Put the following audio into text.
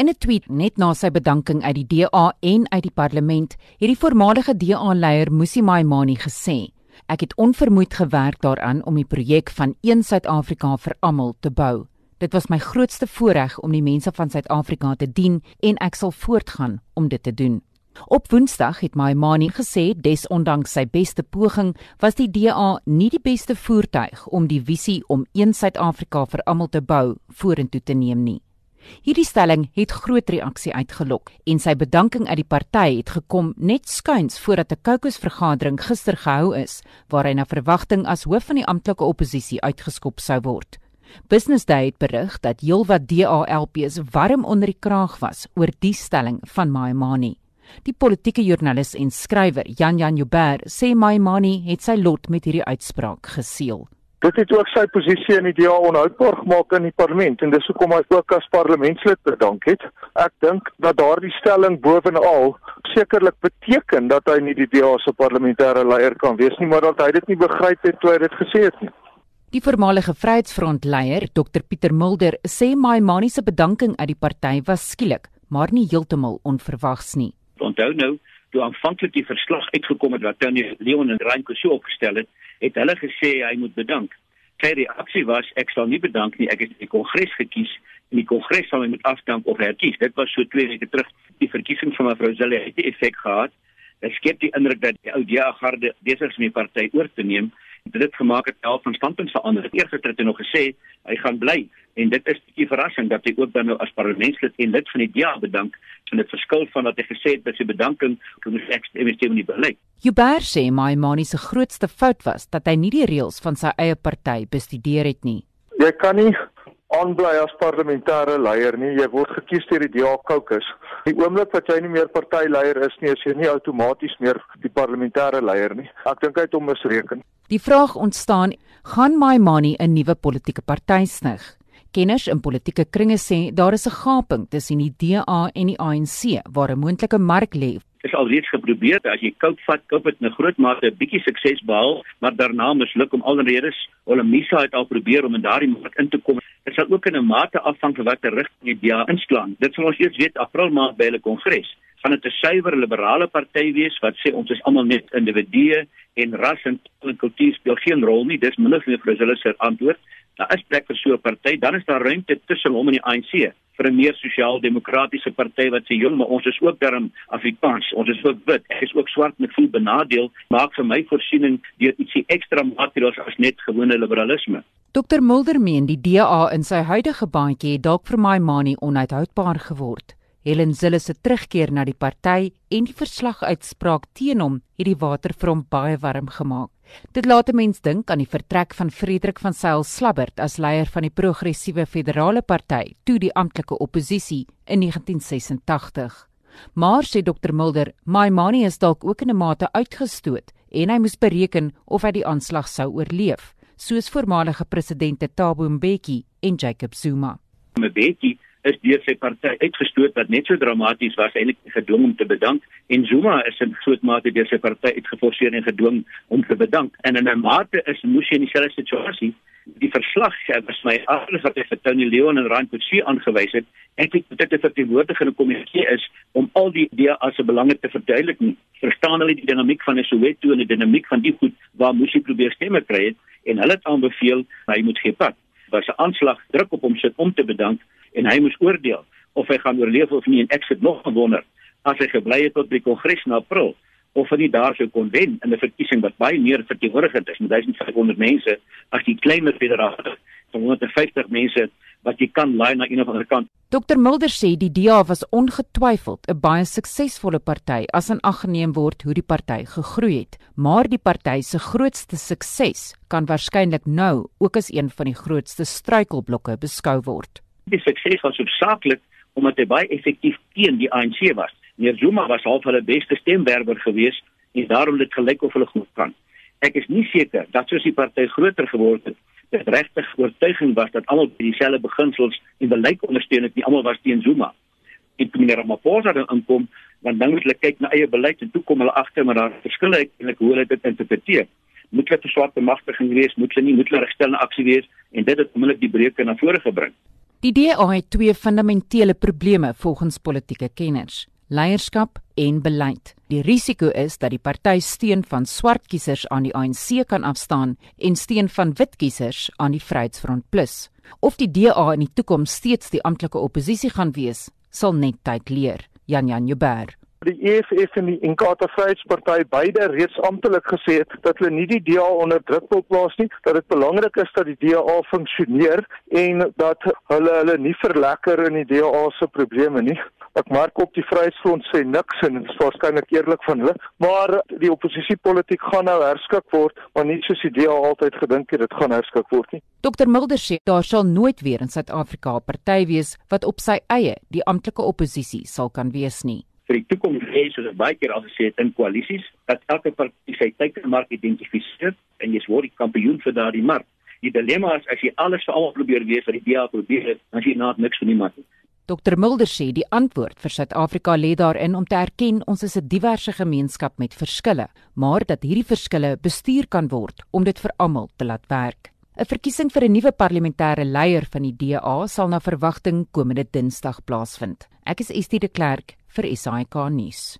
In 'n tweet net na sy bedanking uit die DA en uit die parlement, het die voormalige DA-leier Musi Maimane gesê: "Ek het onvermoeid gewerk daaraan om die projek van een Suid-Afrika vir almal te bou. Dit was my grootste voorreg om die mense van Suid-Afrika te dien en ek sal voortgaan om dit te doen." Op Woensdag het Maimane gesê desondanks sy beste poging was die DA nie die beste voertuig om die visie om een Suid-Afrika vir almal te bou vorentoe te neem nie. Hierdie stelling het groot reaksie uitgelok en sy bedanking uit die party het gekom net skuins voordat 'n kokosvergadering gister gehou is waar hy na verwagting as hoof van die amptelike oppositie uitgeskop sou word. Business Day het berig dat heelwat DALP's warm onder die kraag was oor die stelling van Maimane. Die politieke joernalis en skrywer Jan Jan Joubert sê Maimani het sy lot met hierdie uitspraak geseël. Dit het ook sy posisie in die DA onhoudbaar gemaak in die parlement en dis hoekom hy ook as parlementslid bedank het. Ek dink dat daardie stelling bovenal sekerlik beteken dat hy nie die DA se parlementêre leier kan wees nie, maar dat hy dit nie begryp het toe hy dit gesê het nie. Die voormalige Vryheidsfront leier, Dr Pieter Mulder, sê Maimani se bedanking uit die party was skielik, maar nie heeltemal onverwags nie onthou nou toe aanvanklik die verslag uitgekom het wat Tony Leon en Ryan Kusu opgestel het, het hulle gesê hy moet bedank. Sy reaksie was ek sal nie bedank nie, ek het die kongres gekies en die kongres sal my moet afdank of herkies. Dit was so 2 weke terug. Die verkiesing van mevrou Zille het effek gehad. Dit skep die indruk dat die ou DA-garde besig is om die party oor te neem dit het gemaak het help van standpunt verander. Het eers het hy nog gesê hy gaan bly en dit is 'n bietjie verrassing dat hy ook dan nou as parlementslid en lid van die DA bedank en dit verskil van wat hy gesê het by sy bedanking toe hy ek in die beleid. Hubert sê my manie se grootste fout was dat hy nie die reëls van sy eie party bestudeer het nie. Jy kan nie aanbly as parlementêre leier nie. Jy word gekies deur die DA caucus. Die oomblik wat jy nie meer partyleier is nie, is jy nie outomaties meer die parlementêre leier nie. Ek dink hy het hom misreken. Die vraag ontstaan, gaan Maimani 'n nuwe politieke party stig? Kenners in politieke kringe sê daar is 'n gaping tussen die DA en die ANC waar 'n moontlike mark lê. Dit is alreeds geprobeer as jy koud vat, koop dit 'n groot mate 'n bietjie sukses behaal, maar daarna misluk om alreeds Olamisa het al probeer om in daardie mark in te kom. Dit sal ook in 'n mate afhang van watter rigting die DA inslaan. Dit sal ons eers weet April maand by hulle kongres gaan dit 'n suiwer liberale party wees wat sê ons is almal net individue en ras en kultuur speel geen rol nie. Dis minder vir mevrou Zille se antwoord. Daar is plek vir so 'n party, dan is daar ruimte tussen hom en die ANC vir 'n meer sosiaal-demokratiese party wat sê, "Jong, maar ons is ook darm Afrikaans. Ons is ook wit. Ek is ook swart met voel benadeel. Maak vir my voorsiening deur ietsie ekstra materiaal as net gewone liberalisme." Dr Mulder meen die DA in sy huidige baantjie het dalk vir my manie onuithoudbaar geword. Helen Zille se terugkeer na die party en die verslaguitspraak teen hom het die water vir hom baie warm gemaak. Dit laat 'n mens dink aan die vertrek van Frederik van Sail Slabbert as leier van die progressiewe federale party toe die amptelike oppositie in 1986. Maar sê Dr Mulder, Maimani is dalk ook in 'n mate uitgestoot en hy moes bereken of hy die aanslag sou oorleef, soos voormalige presidente Thabo Mbeki en Jacob Zuma. Mbeki is deur sy party uitgestoot wat net so dramaties was eintlik gedwing om te bedank. En Zuma is in groot mate deur sy party uitgeforseer en gedwing om te bedank. En in 'n mate is Musi in dieselfde situasie. Die verslag was my alles wat hy vir Tony Leon en Rand Kutsi aangewys het. Ek het dit in 'n komitee is om al die as 'n belange te verduidelik verstaan hulle die dinamiek van Soweto en die dinamiek van die goed waar Musi probeer stemme kry het en hulle het aanbeveel hy moet gee pad was 'n aanslag druk op hom sit om te bedank en hy moes oordeel of hy gaan oorleef of nie. En ek sit nog gewonder as hy gebly het tot by kongres in April of hy daar sou kon wen in 'n verkiesing wat baie meer verteenwoordigend is. Met 1500 mense as die kleiner federasie van 150 mense wat jy kan laai na een of ander kant. Dr Mulder sê die DA was ongetwyfeld 'n baie suksesvolle party as aan aggeneem word hoe die party gegroei het, maar die party se grootste sukses kan waarskynlik nou ook as een van die grootste struikelblokke beskou word die sukses was hoofsaaklik omdat hy baie effektief teen die ANC was. Meneer Zuma was half hulle beste stemwerwer geweest en daarom dit gelyk of hulle goed kan. Ek is nie seker dat soos die party groter geword het, dit regtig oortuiging was dat almal dieselfde beginsels en beleid ondersteun het, nie almal was teen Zuma. En toe meneer Ramaphosa dan inkom, want dan moet hulle kyk na eie beleid en toe kom hulle agter maar daar verskille eintlik hoe hulle dit interpreteer. Moet hulle te swart bemagtiging wees, moet hulle nie moet hulle regstel 'n aksie wees en dit het onmiddellik die breuke na vore gebring. Die DA het twee fundamentele probleme volgens politieke kenners: leierskap en beleid. Die risiko is dat die party steun van swart kiesers aan die ANC kan afstaan en steun van wit kiesers aan die Vryheidsfront Plus. Of die DA in die toekoms steeds die amptelike oppositie gaan wees, sal net tyd leer. Jan Jan Joubert die EFF en die Inkatha Vryheidsparty beide reeds amptelik gesê het dat hulle nie die DA onder druk wil plaas nie, dat dit belangrik is dat die DA funksioneer en dat hulle hulle nie verlekker in die DA se probleme nie. Ek merk op die Vryheidsfront sê niks en dit is waarskynlik eerlik van hulle, maar die oppositiepolitiek gaan nou herskik word, maar nie soos die DA altyd gedink het dit gaan herskik word nie. Dr Mulder sê daar sal nooit weer in Suid-Afrika 'n party wees wat op sy eie die amptelike oppositie sal kan wees nie vir die toekoms hê soos baie keer al gesê het in koalisies dat elke party sy teikenmark identifiseer en jy's word die kampioen vir daardie mark. Die dilemma is as jy alles vir almal probeer wees wat die DA probeer het, dan jy naat niks vir niemand nie. Dr Mulder sê die antwoord vir Suid-Afrika lê daarin om te erken ons is 'n diverse gemeenskap met verskille, maar dat hierdie verskille bestuur kan word om dit vir almal te laat werk. 'n Verkiesing vir 'n nuwe parlementêre leier van die DA sal na verwagting komende Dinsdag plaasvind. Ek is Estie de Klerk vir SAK nuus.